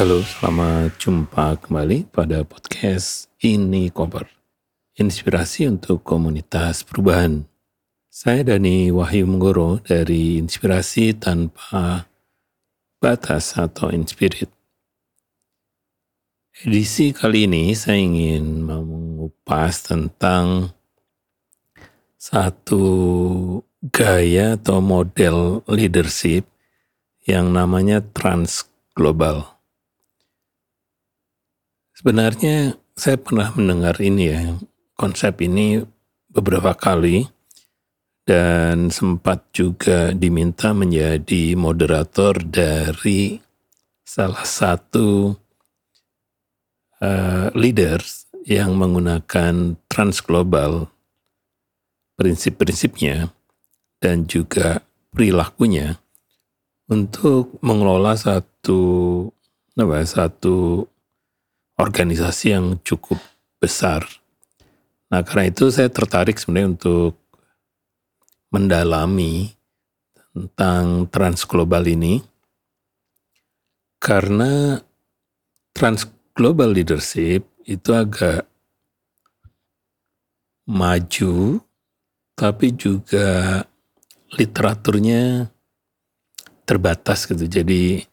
Halo, selamat jumpa kembali pada podcast Ini Koper. Inspirasi untuk komunitas perubahan. Saya Dani Wahyu Menggoro dari Inspirasi Tanpa Batas atau Inspirit. Edisi kali ini saya ingin mengupas tentang satu gaya atau model leadership yang namanya trans global. Sebenarnya saya pernah mendengar ini ya, konsep ini beberapa kali dan sempat juga diminta menjadi moderator dari salah satu uh, leaders yang menggunakan transglobal prinsip-prinsipnya dan juga perilakunya untuk mengelola satu apa, satu organisasi yang cukup besar. Nah, karena itu saya tertarik sebenarnya untuk mendalami tentang transglobal ini karena transglobal leadership itu agak maju tapi juga literaturnya terbatas gitu. Jadi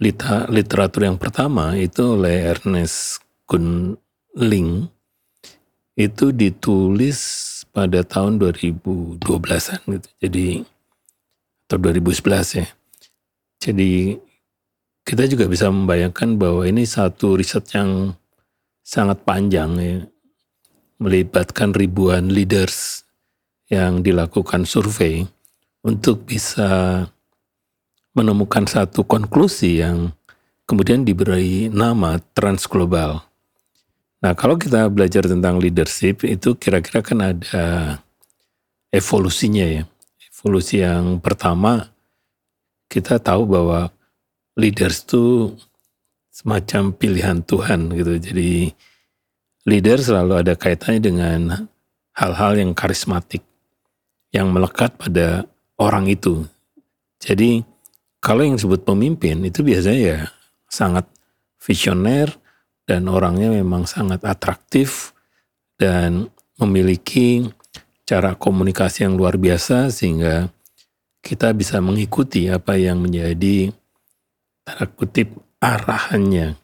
literatur yang pertama itu oleh Ernest Gunling itu ditulis pada tahun 2012-an gitu. Jadi atau 2011 ya. Jadi kita juga bisa membayangkan bahwa ini satu riset yang sangat panjang ya. Melibatkan ribuan leaders yang dilakukan survei untuk bisa menemukan satu konklusi yang kemudian diberi nama transglobal. Nah, kalau kita belajar tentang leadership itu kira-kira kan ada evolusinya ya. Evolusi yang pertama kita tahu bahwa leaders itu semacam pilihan Tuhan gitu. Jadi leader selalu ada kaitannya dengan hal-hal yang karismatik yang melekat pada orang itu. Jadi kalau yang disebut pemimpin itu biasanya ya sangat visioner dan orangnya memang sangat atraktif dan memiliki cara komunikasi yang luar biasa sehingga kita bisa mengikuti apa yang menjadi tanda kutip arahannya.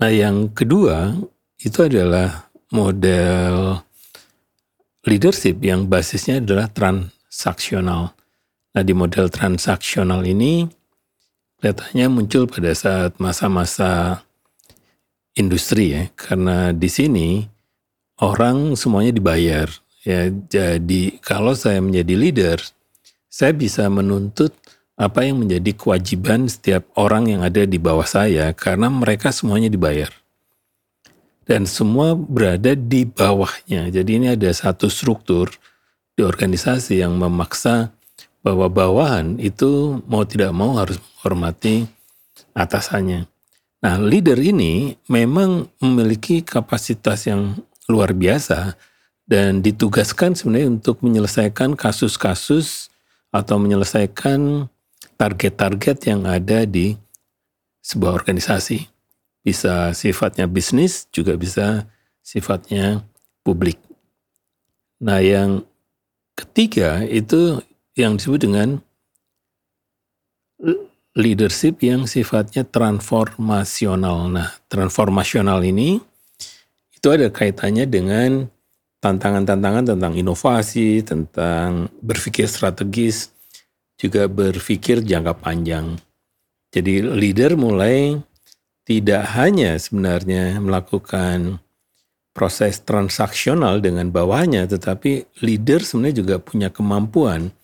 Nah yang kedua itu adalah model leadership yang basisnya adalah transaksional. Nah di model transaksional ini kelihatannya muncul pada saat masa-masa industri ya, karena di sini orang semuanya dibayar. Ya, jadi kalau saya menjadi leader, saya bisa menuntut apa yang menjadi kewajiban setiap orang yang ada di bawah saya karena mereka semuanya dibayar. Dan semua berada di bawahnya. Jadi ini ada satu struktur di organisasi yang memaksa bahwa bawahan itu mau tidak mau harus menghormati atasannya. Nah, leader ini memang memiliki kapasitas yang luar biasa dan ditugaskan sebenarnya untuk menyelesaikan kasus-kasus atau menyelesaikan target-target yang ada di sebuah organisasi. Bisa sifatnya bisnis, juga bisa sifatnya publik. Nah, yang ketiga itu yang disebut dengan leadership yang sifatnya transformasional. Nah, transformasional ini itu ada kaitannya dengan tantangan-tantangan tentang inovasi, tentang berpikir strategis, juga berpikir jangka panjang. Jadi leader mulai tidak hanya sebenarnya melakukan proses transaksional dengan bawahnya, tetapi leader sebenarnya juga punya kemampuan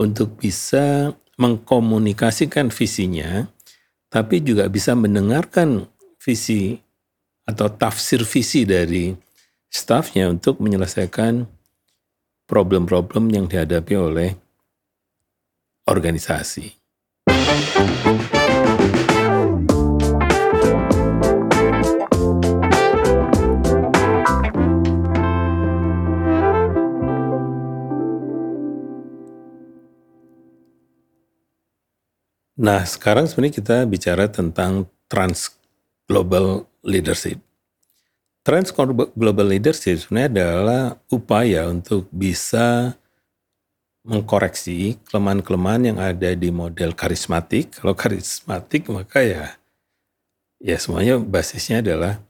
untuk bisa mengkomunikasikan visinya, tapi juga bisa mendengarkan visi atau tafsir visi dari stafnya untuk menyelesaikan problem-problem yang dihadapi oleh organisasi. Nah, sekarang sebenarnya kita bicara tentang trans global leadership. Trans global leadership sebenarnya adalah upaya untuk bisa mengkoreksi kelemahan-kelemahan yang ada di model karismatik. Kalau karismatik maka ya ya semuanya basisnya adalah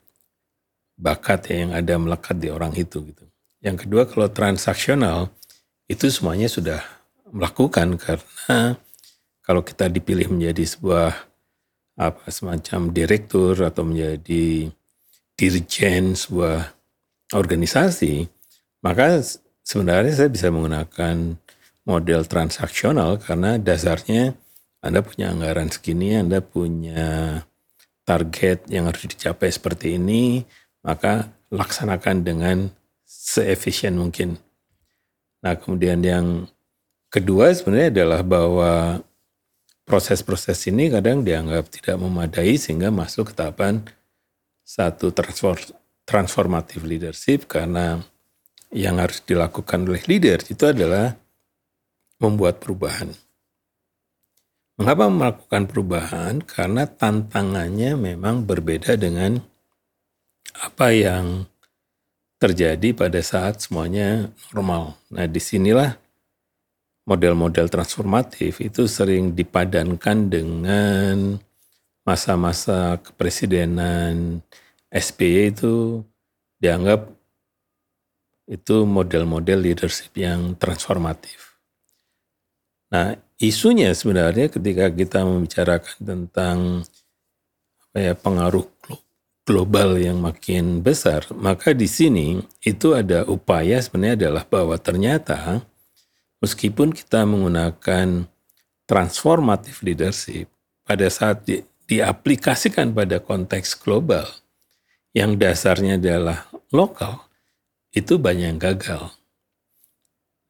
bakat ya yang ada melekat di orang itu gitu. Yang kedua kalau transaksional itu semuanya sudah melakukan karena kalau kita dipilih menjadi sebuah apa semacam direktur atau menjadi dirjen sebuah organisasi, maka sebenarnya saya bisa menggunakan model transaksional karena dasarnya Anda punya anggaran segini, Anda punya target yang harus dicapai seperti ini, maka laksanakan dengan seefisien mungkin. Nah, kemudian yang kedua sebenarnya adalah bahwa proses-proses ini kadang dianggap tidak memadai sehingga masuk ke tahapan satu transformatif leadership karena yang harus dilakukan oleh leader itu adalah membuat perubahan. Mengapa melakukan perubahan? Karena tantangannya memang berbeda dengan apa yang terjadi pada saat semuanya normal. Nah, di sinilah model-model transformatif itu sering dipadankan dengan masa-masa kepresidenan SBY itu dianggap itu model-model leadership yang transformatif. Nah, isunya sebenarnya ketika kita membicarakan tentang apa ya, pengaruh global yang makin besar, maka di sini itu ada upaya sebenarnya adalah bahwa ternyata meskipun kita menggunakan transformative leadership pada saat di, diaplikasikan pada konteks global yang dasarnya adalah lokal, itu banyak yang gagal.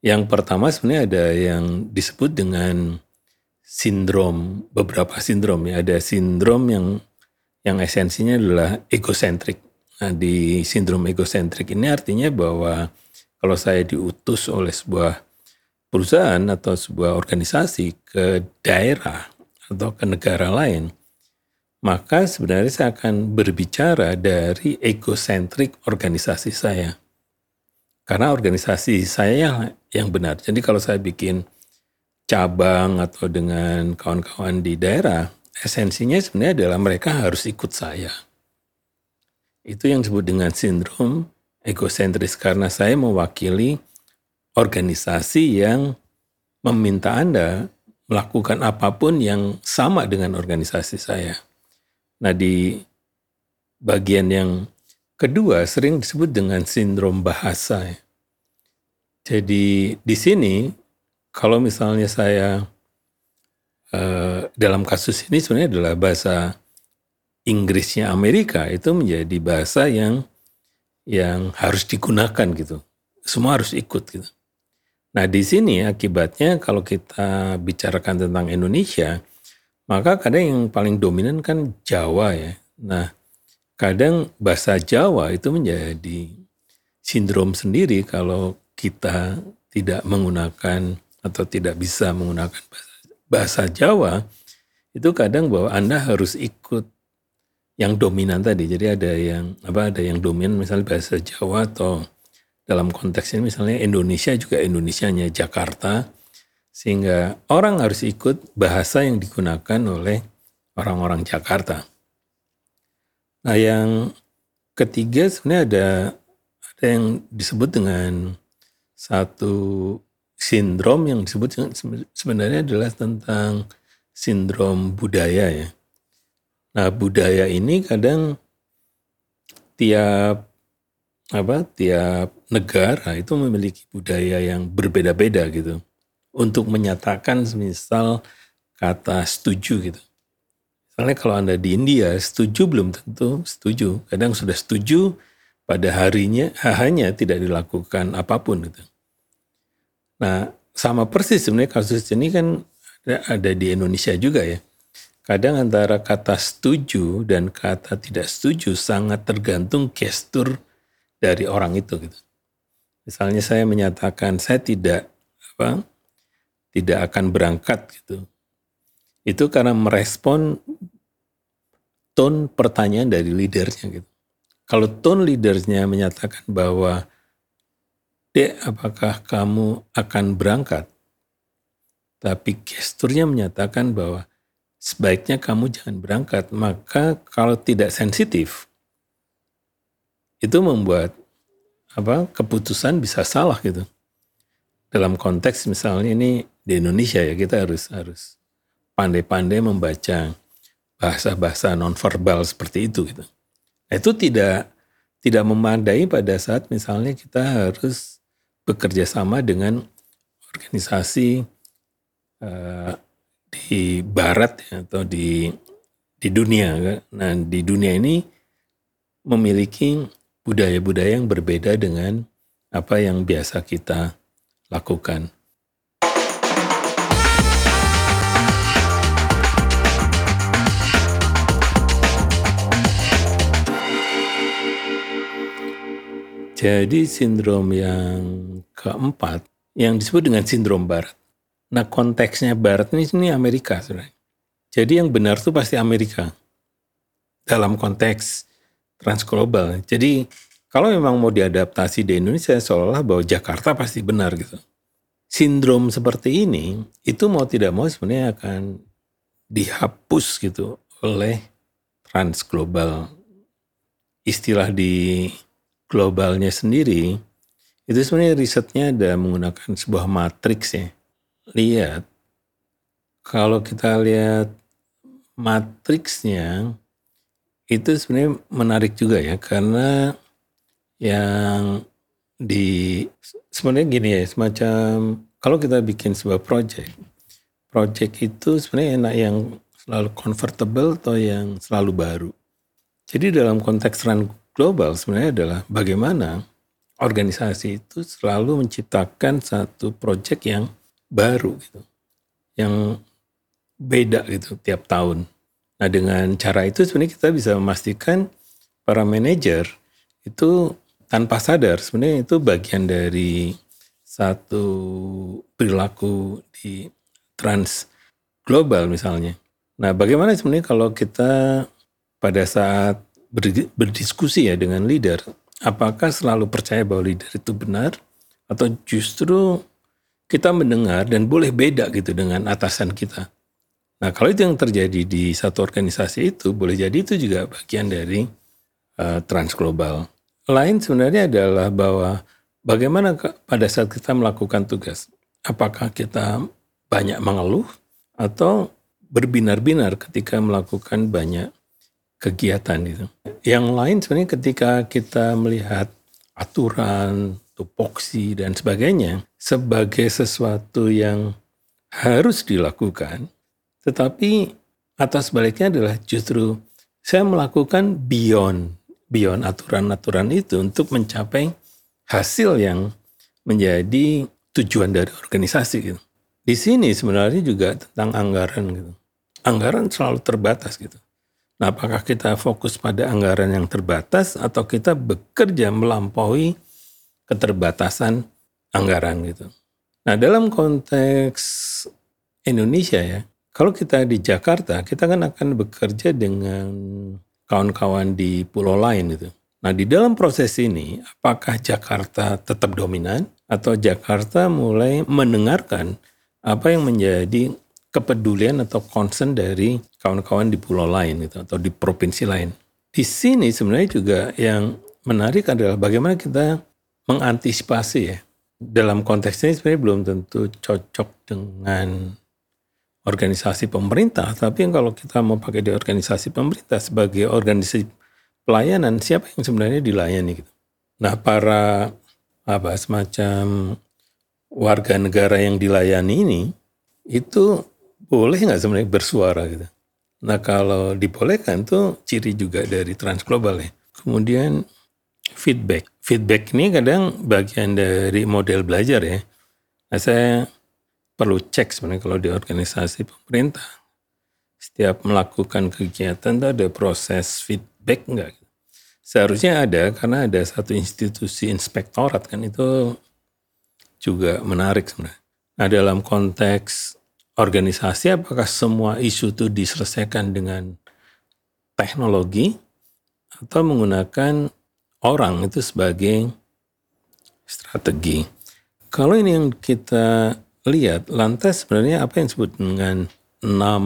Yang pertama sebenarnya ada yang disebut dengan sindrom, beberapa sindrom ya. Ada sindrom yang yang esensinya adalah egosentrik. Nah, di sindrom egosentrik ini artinya bahwa kalau saya diutus oleh sebuah perusahaan atau sebuah organisasi ke daerah atau ke negara lain, maka sebenarnya saya akan berbicara dari egosentrik organisasi saya. Karena organisasi saya yang benar. Jadi kalau saya bikin cabang atau dengan kawan-kawan di daerah, esensinya sebenarnya adalah mereka harus ikut saya. Itu yang disebut dengan sindrom egosentris karena saya mewakili organisasi yang meminta Anda melakukan apa pun yang sama dengan organisasi saya. Nah, di bagian yang Kedua, sering disebut dengan sindrom bahasa. Jadi di sini, kalau misalnya saya eh, dalam kasus ini sebenarnya adalah bahasa Inggrisnya Amerika itu menjadi bahasa yang yang harus digunakan gitu. Semua harus ikut gitu. Nah di sini akibatnya kalau kita bicarakan tentang Indonesia, maka kadang yang paling dominan kan Jawa ya. Nah kadang bahasa Jawa itu menjadi sindrom sendiri kalau kita tidak menggunakan atau tidak bisa menggunakan bahasa, Jawa itu kadang bahwa Anda harus ikut yang dominan tadi. Jadi ada yang apa ada yang dominan misalnya bahasa Jawa atau dalam konteks ini misalnya Indonesia juga Indonesianya Jakarta sehingga orang harus ikut bahasa yang digunakan oleh orang-orang Jakarta. Nah yang ketiga sebenarnya ada ada yang disebut dengan satu sindrom yang disebut sebenarnya adalah tentang sindrom budaya ya. Nah budaya ini kadang tiap apa tiap negara itu memiliki budaya yang berbeda-beda gitu untuk menyatakan misal kata setuju gitu. Misalnya kalau Anda di India, setuju belum tentu setuju. Kadang sudah setuju, pada harinya hanya tidak dilakukan apa pun gitu. Nah, sama persis sebenarnya kasus ini kan ada, ada di Indonesia juga ya. Kadang antara kata setuju dan kata tidak setuju sangat tergantung gestur dari orang itu gitu. Misalnya saya menyatakan saya tidak apa tidak akan berangkat gitu itu karena merespon tone pertanyaan dari leadernya gitu. Kalau tone leadernya menyatakan bahwa Dek, apakah kamu akan berangkat? Tapi gesturnya menyatakan bahwa sebaiknya kamu jangan berangkat. Maka kalau tidak sensitif, itu membuat apa keputusan bisa salah gitu. Dalam konteks misalnya ini di Indonesia ya kita harus harus pandai-pandai membaca bahasa-bahasa nonverbal seperti itu gitu. Nah, itu tidak tidak memadai pada saat misalnya kita harus bekerja sama dengan organisasi uh, di barat ya, atau di di dunia. Nah, di dunia ini memiliki budaya-budaya yang berbeda dengan apa yang biasa kita lakukan. Jadi sindrom yang keempat yang disebut dengan sindrom barat. Nah konteksnya barat ini, ini Amerika sebenarnya. Jadi yang benar itu pasti Amerika. Dalam konteks transglobal. Jadi kalau memang mau diadaptasi di Indonesia seolah-olah bahwa Jakarta pasti benar gitu. Sindrom seperti ini itu mau tidak mau sebenarnya akan dihapus gitu oleh transglobal. Istilah di globalnya sendiri, itu sebenarnya risetnya ada menggunakan sebuah matriks ya. Lihat, kalau kita lihat matriksnya, itu sebenarnya menarik juga ya, karena yang di sebenarnya gini ya, semacam kalau kita bikin sebuah project, project itu sebenarnya enak yang selalu comfortable atau yang selalu baru. Jadi dalam konteks run global sebenarnya adalah bagaimana organisasi itu selalu menciptakan satu proyek yang baru gitu. Yang beda gitu tiap tahun. Nah dengan cara itu sebenarnya kita bisa memastikan para manajer itu tanpa sadar sebenarnya itu bagian dari satu perilaku di trans global misalnya. Nah bagaimana sebenarnya kalau kita pada saat berdiskusi ya dengan leader, apakah selalu percaya bahwa leader itu benar atau justru kita mendengar dan boleh beda gitu dengan atasan kita. Nah kalau itu yang terjadi di satu organisasi itu boleh jadi itu juga bagian dari uh, transglobal. Lain sebenarnya adalah bahwa bagaimana pada saat kita melakukan tugas, apakah kita banyak mengeluh atau berbinar-binar ketika melakukan banyak kegiatan itu. Yang lain sebenarnya ketika kita melihat aturan, tupoksi dan sebagainya sebagai sesuatu yang harus dilakukan, tetapi atas baliknya adalah justru saya melakukan beyond beyond aturan-aturan itu untuk mencapai hasil yang menjadi tujuan dari organisasi gitu. Di sini sebenarnya juga tentang anggaran gitu. Anggaran selalu terbatas gitu. Nah, apakah kita fokus pada anggaran yang terbatas atau kita bekerja melampaui keterbatasan anggaran gitu. Nah, dalam konteks Indonesia ya, kalau kita di Jakarta, kita kan akan bekerja dengan kawan-kawan di pulau lain gitu. Nah, di dalam proses ini, apakah Jakarta tetap dominan atau Jakarta mulai mendengarkan apa yang menjadi kepedulian atau concern dari kawan-kawan di pulau lain gitu atau di provinsi lain. Di sini sebenarnya juga yang menarik adalah bagaimana kita mengantisipasi ya. Dalam konteks ini sebenarnya belum tentu cocok dengan organisasi pemerintah, tapi kalau kita mau pakai di organisasi pemerintah sebagai organisasi pelayanan, siapa yang sebenarnya dilayani gitu. Nah, para apa semacam warga negara yang dilayani ini itu boleh nggak sebenarnya bersuara gitu. Nah kalau dibolehkan tuh ciri juga dari transglobal ya. Kemudian feedback. Feedback ini kadang bagian dari model belajar ya. Nah saya perlu cek sebenarnya kalau di organisasi pemerintah. Setiap melakukan kegiatan itu ada proses feedback enggak? Seharusnya ada karena ada satu institusi inspektorat kan itu juga menarik sebenarnya. Nah dalam konteks organisasi apakah semua isu itu diselesaikan dengan teknologi atau menggunakan orang itu sebagai strategi. Kalau ini yang kita lihat, lantas sebenarnya apa yang disebut dengan enam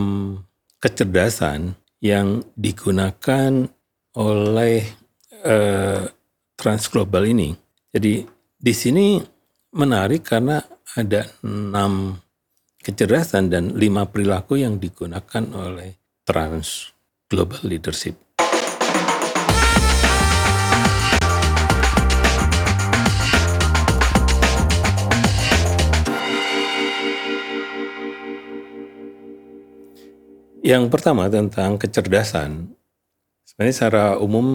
kecerdasan yang digunakan oleh eh, transglobal ini. Jadi di sini menarik karena ada enam kecerdasan dan lima perilaku yang digunakan oleh trans global leadership. Yang pertama tentang kecerdasan, sebenarnya secara umum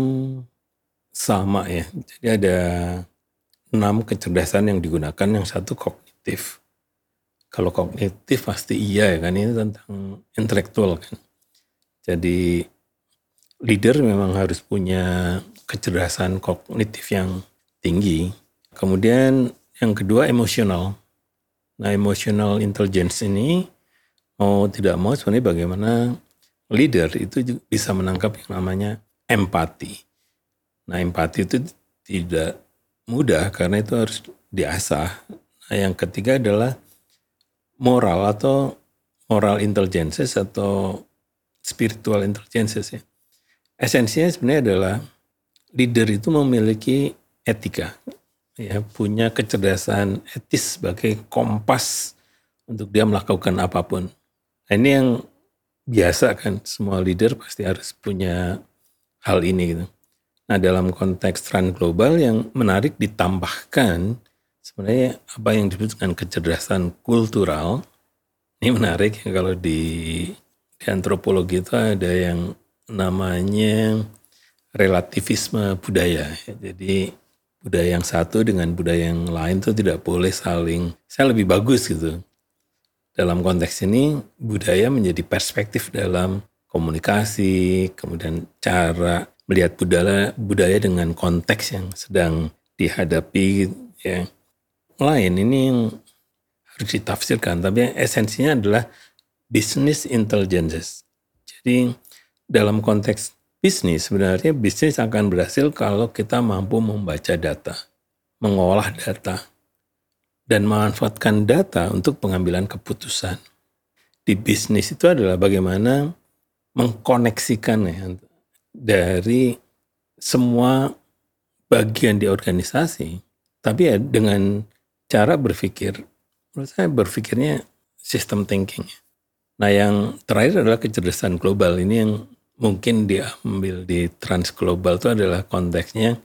sama ya. Jadi ada enam kecerdasan yang digunakan, yang satu kognitif, kalau kognitif pasti iya ya kan ini tentang intelektual kan. Jadi leader memang harus punya kecerdasan kognitif yang tinggi. Kemudian yang kedua emosional. Nah emotional intelligence ini mau tidak mau sebenarnya bagaimana leader itu bisa menangkap yang namanya empati. Nah empati itu tidak mudah karena itu harus diasah. Nah yang ketiga adalah moral atau moral intelligences atau spiritual intelligences ya. Esensinya sebenarnya adalah leader itu memiliki etika, ya punya kecerdasan etis sebagai kompas untuk dia melakukan apa pun. Nah, ini yang biasa kan semua leader pasti harus punya hal ini gitu. Nah dalam konteks trend global yang menarik ditambahkan sebenarnya apa yang disebut dengan kecerdasan kultural ini menarik ya kalau di, di antropologi itu ada yang namanya relativisme budaya. Jadi budaya yang satu dengan budaya yang lain itu tidak boleh saling saya lebih bagus gitu. Dalam konteks ini budaya menjadi perspektif dalam komunikasi, kemudian cara melihat budaya budaya dengan konteks yang sedang dihadapi ya. Lain ini yang harus ditafsirkan tapi esensinya adalah business intelligence jadi dalam konteks bisnis sebenarnya bisnis akan berhasil kalau kita mampu membaca data mengolah data dan memanfaatkan data untuk pengambilan keputusan di bisnis itu adalah bagaimana mengkoneksikan ya, dari semua bagian di organisasi tapi ya dengan cara berpikir, menurut saya berpikirnya sistem thinking. Nah yang terakhir adalah kecerdasan global. Ini yang mungkin diambil di trans global itu adalah konteksnya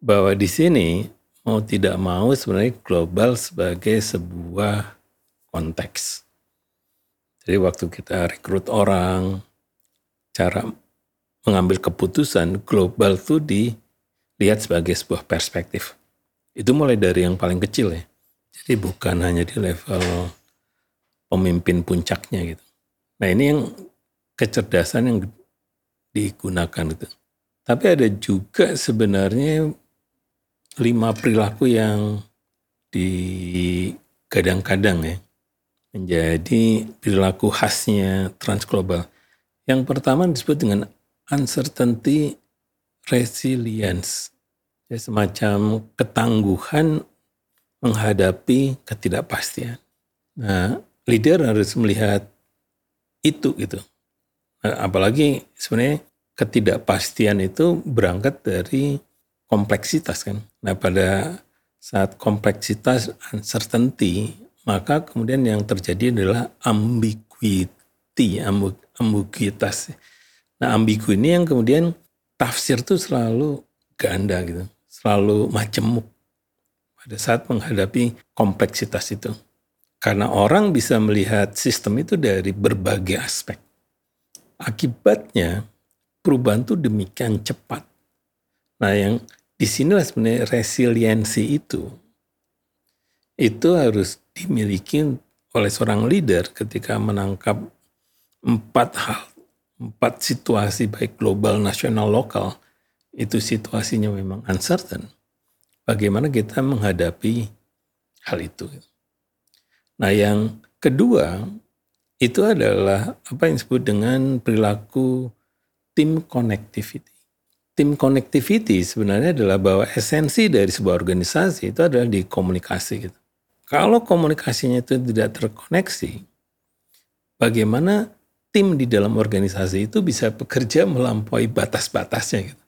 bahwa di sini mau tidak mau sebenarnya global sebagai sebuah konteks. Jadi waktu kita rekrut orang, cara mengambil keputusan global itu dilihat sebagai sebuah perspektif. Itu mulai dari yang paling kecil ya. Jadi bukan hanya di level pemimpin puncaknya gitu. Nah ini yang kecerdasan yang digunakan itu. Tapi ada juga sebenarnya lima perilaku yang digadang-gadang ya menjadi perilaku khasnya transglobal. Yang pertama disebut dengan uncertainty resilience ya, semacam ketangguhan menghadapi ketidakpastian. Nah, leader harus melihat itu gitu. Nah, apalagi sebenarnya ketidakpastian itu berangkat dari kompleksitas kan. Nah, pada saat kompleksitas uncertainty, maka kemudian yang terjadi adalah ambiguity, ambiguitas. Nah, ambigu ini yang kemudian tafsir itu selalu ganda gitu selalu majemuk pada saat menghadapi kompleksitas itu. Karena orang bisa melihat sistem itu dari berbagai aspek. Akibatnya perubahan itu demikian cepat. Nah yang di sinilah sebenarnya resiliensi itu. Itu harus dimiliki oleh seorang leader ketika menangkap empat hal, empat situasi baik global, nasional, lokal itu situasinya memang uncertain, bagaimana kita menghadapi hal itu. Nah yang kedua itu adalah apa yang disebut dengan perilaku tim connectivity. Tim connectivity sebenarnya adalah bahwa esensi dari sebuah organisasi itu adalah di komunikasi gitu. Kalau komunikasinya itu tidak terkoneksi, bagaimana tim di dalam organisasi itu bisa bekerja melampaui batas-batasnya gitu.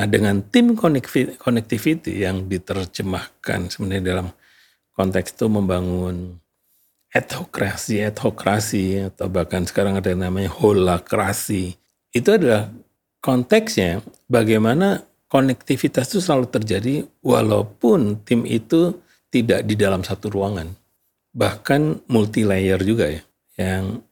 Nah dengan tim connectivity yang diterjemahkan sebenarnya dalam konteks itu membangun etokrasi, etokrasi atau bahkan sekarang ada yang namanya holakrasi. Itu adalah konteksnya bagaimana konektivitas itu selalu terjadi walaupun tim itu tidak di dalam satu ruangan. Bahkan multi layer juga ya yang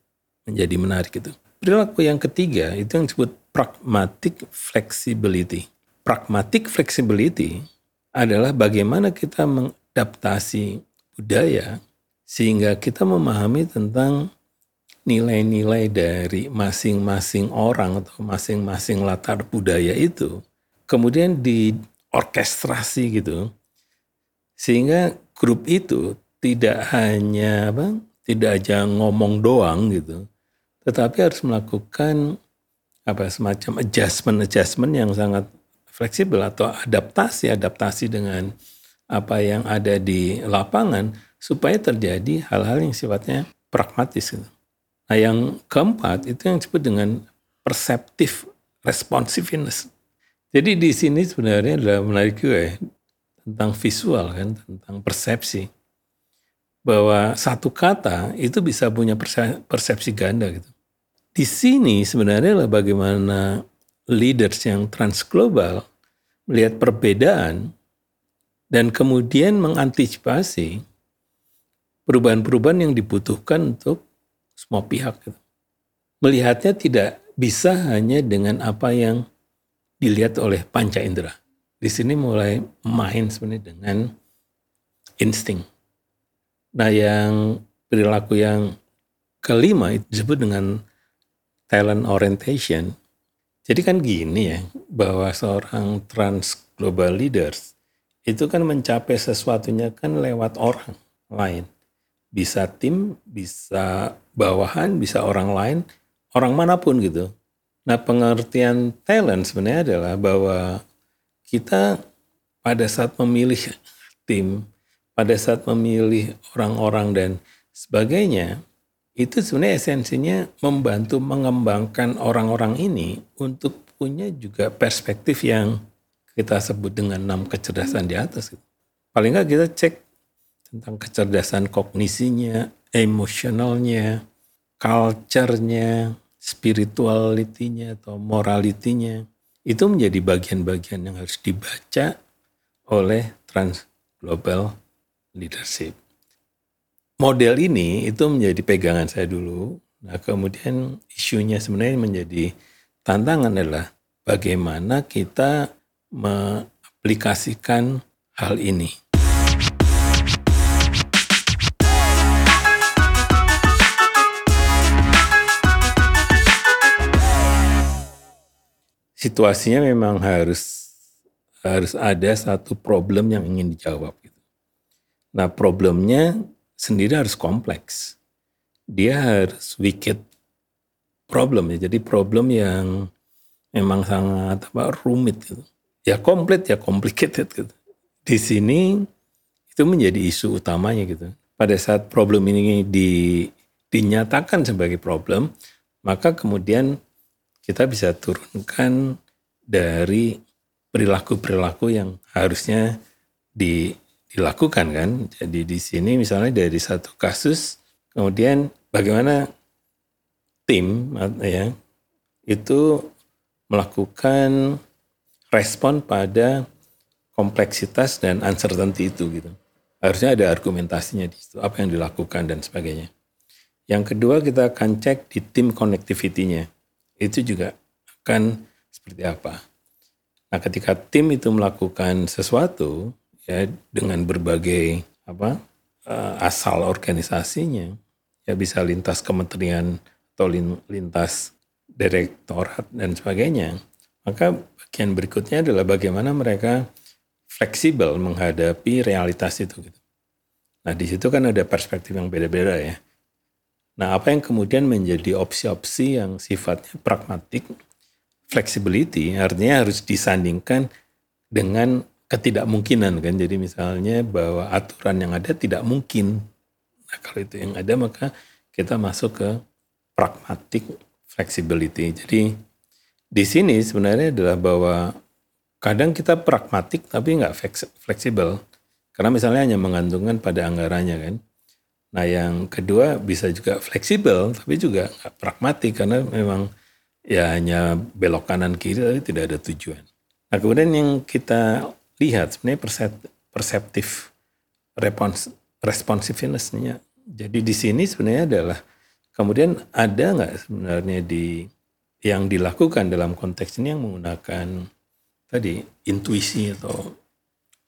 menjadi menarik itu. Perilaku yang ketiga itu yang disebut pragmatic flexibility. Pragmatic flexibility adalah bagaimana kita mengadaptasi budaya sehingga kita memahami tentang nilai-nilai dari masing-masing orang atau masing-masing latar budaya itu kemudian diorkestrasi gitu sehingga grup itu tidak hanya apa tidak aja ngomong doang gitu, tetapi harus melakukan apa semacam adjustment adjustment yang sangat fleksibel atau adaptasi adaptasi dengan apa yang ada di lapangan supaya terjadi hal-hal yang sifatnya pragmatis. Gitu. Nah yang keempat itu yang disebut dengan perceptive responsiveness. Jadi di sini sebenarnya adalah menarik juga ya tentang visual kan, tentang persepsi bahwa satu kata itu bisa punya persepsi ganda gitu. Di sini sebenarnya adalah bagaimana leaders yang transglobal melihat perbedaan dan kemudian mengantisipasi perubahan-perubahan yang dibutuhkan untuk semua pihak. Gitu. Melihatnya tidak bisa hanya dengan apa yang dilihat oleh panca indera. Di sini mulai main sebenarnya dengan insting Nah yang perilaku yang kelima itu disebut dengan talent orientation. Jadi kan gini ya, bahwa seorang trans global leaders itu kan mencapai sesuatunya kan lewat orang lain. Bisa tim, bisa bawahan, bisa orang lain, orang mana pun gitu. Nah pengertian talent sebenarnya adalah bahwa kita pada saat memilih tim, pada saat memilih orang-orang dan sebagainya, itu sebenarnya esensinya membantu mengembangkan orang-orang ini untuk punya juga perspektif yang kita sebut dengan enam kecerdasan di atas. Paling nggak kita cek tentang kecerdasan kognisinya, emosionalnya, culture-nya, spirituality-nya atau morality-nya. Itu menjadi bagian-bagian yang harus dibaca oleh trans global leadership. Model ini itu menjadi pegangan saya dulu. Nah kemudian isunya sebenarnya menjadi tantangan adalah bagaimana kita mengaplikasikan hal ini. Situasinya memang harus harus ada satu problem yang ingin dijawab. Nah problemnya sendiri harus kompleks. Dia harus wicked problem ya. Jadi problem yang memang sangat apa rumit gitu. Ya komplit ya complicated gitu. Di sini itu menjadi isu utamanya gitu. Pada saat problem ini di, dinyatakan sebagai problem, maka kemudian kita bisa turunkan dari perilaku-perilaku yang harusnya di dilakukan kan. Jadi di sini misalnya dari satu kasus, kemudian bagaimana tim ya itu melakukan respon pada kompleksitas dan uncertainty itu gitu. Harusnya ada argumentasinya di situ, apa yang dilakukan dan sebagainya. Yang kedua kita akan cek di tim connectivity-nya. Itu juga akan seperti apa. Nah ketika tim itu melakukan sesuatu, ya dengan berbagai apa uh, asal organisasinya ya bisa lintas kementerian atau lintas direktorat dan sebagainya maka bagian berikutnya adalah bagaimana mereka fleksibel menghadapi realitas itu gitu. Nah di situ kan ada perspektif yang beda-beda ya. Nah, apa yang kemudian menjadi opsi-opsi yang sifatnya pragmatik, flexibility, artinya harus disandingkan dengan ketidakmungkinan kan. Jadi misalnya bahwa aturan yang ada tidak mungkin. Nah, kalau itu yang ada maka kita masuk ke pragmatic flexibility. Jadi di sini sebenarnya adalah bahwa kadang kita pragmatik tapi nggak fleksibel. Karena misalnya hanya menggantungkan pada anggarannya kan. Nah yang kedua bisa juga fleksibel tapi juga nggak pragmatik karena memang ya hanya belok kanan kiri tapi tidak ada tujuan. Nah kemudian yang kita lihat sebenarnya perseptif respons, responsiveness-nya. Jadi di sini sebenarnya adalah kemudian ada nggak sebenarnya di yang dilakukan dalam konteks ini yang menggunakan tadi intuisi atau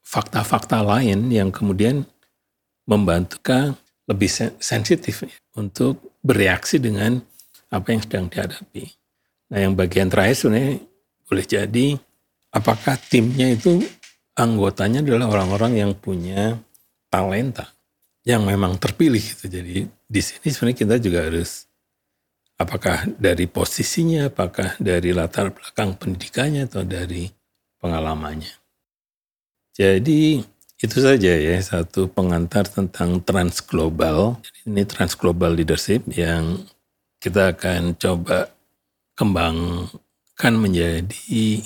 fakta-fakta lain yang kemudian membantu lebih sensitif untuk bereaksi dengan apa yang sedang dihadapi. Nah yang bagian terakhir sebenarnya boleh jadi apakah timnya itu anggotanya adalah orang-orang yang punya talenta yang memang terpilih gitu. Jadi di sini sebenarnya kita juga harus apakah dari posisinya, apakah dari latar belakang pendidikannya atau dari pengalamannya. Jadi itu saja ya satu pengantar tentang transglobal. Ini transglobal leadership yang kita akan coba kembangkan menjadi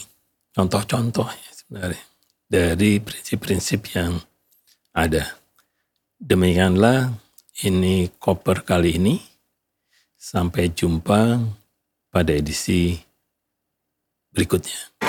contoh-contoh ya sebenarnya dari prinsip-prinsip yang ada. Demikianlah ini koper kali ini. Sampai jumpa pada edisi berikutnya.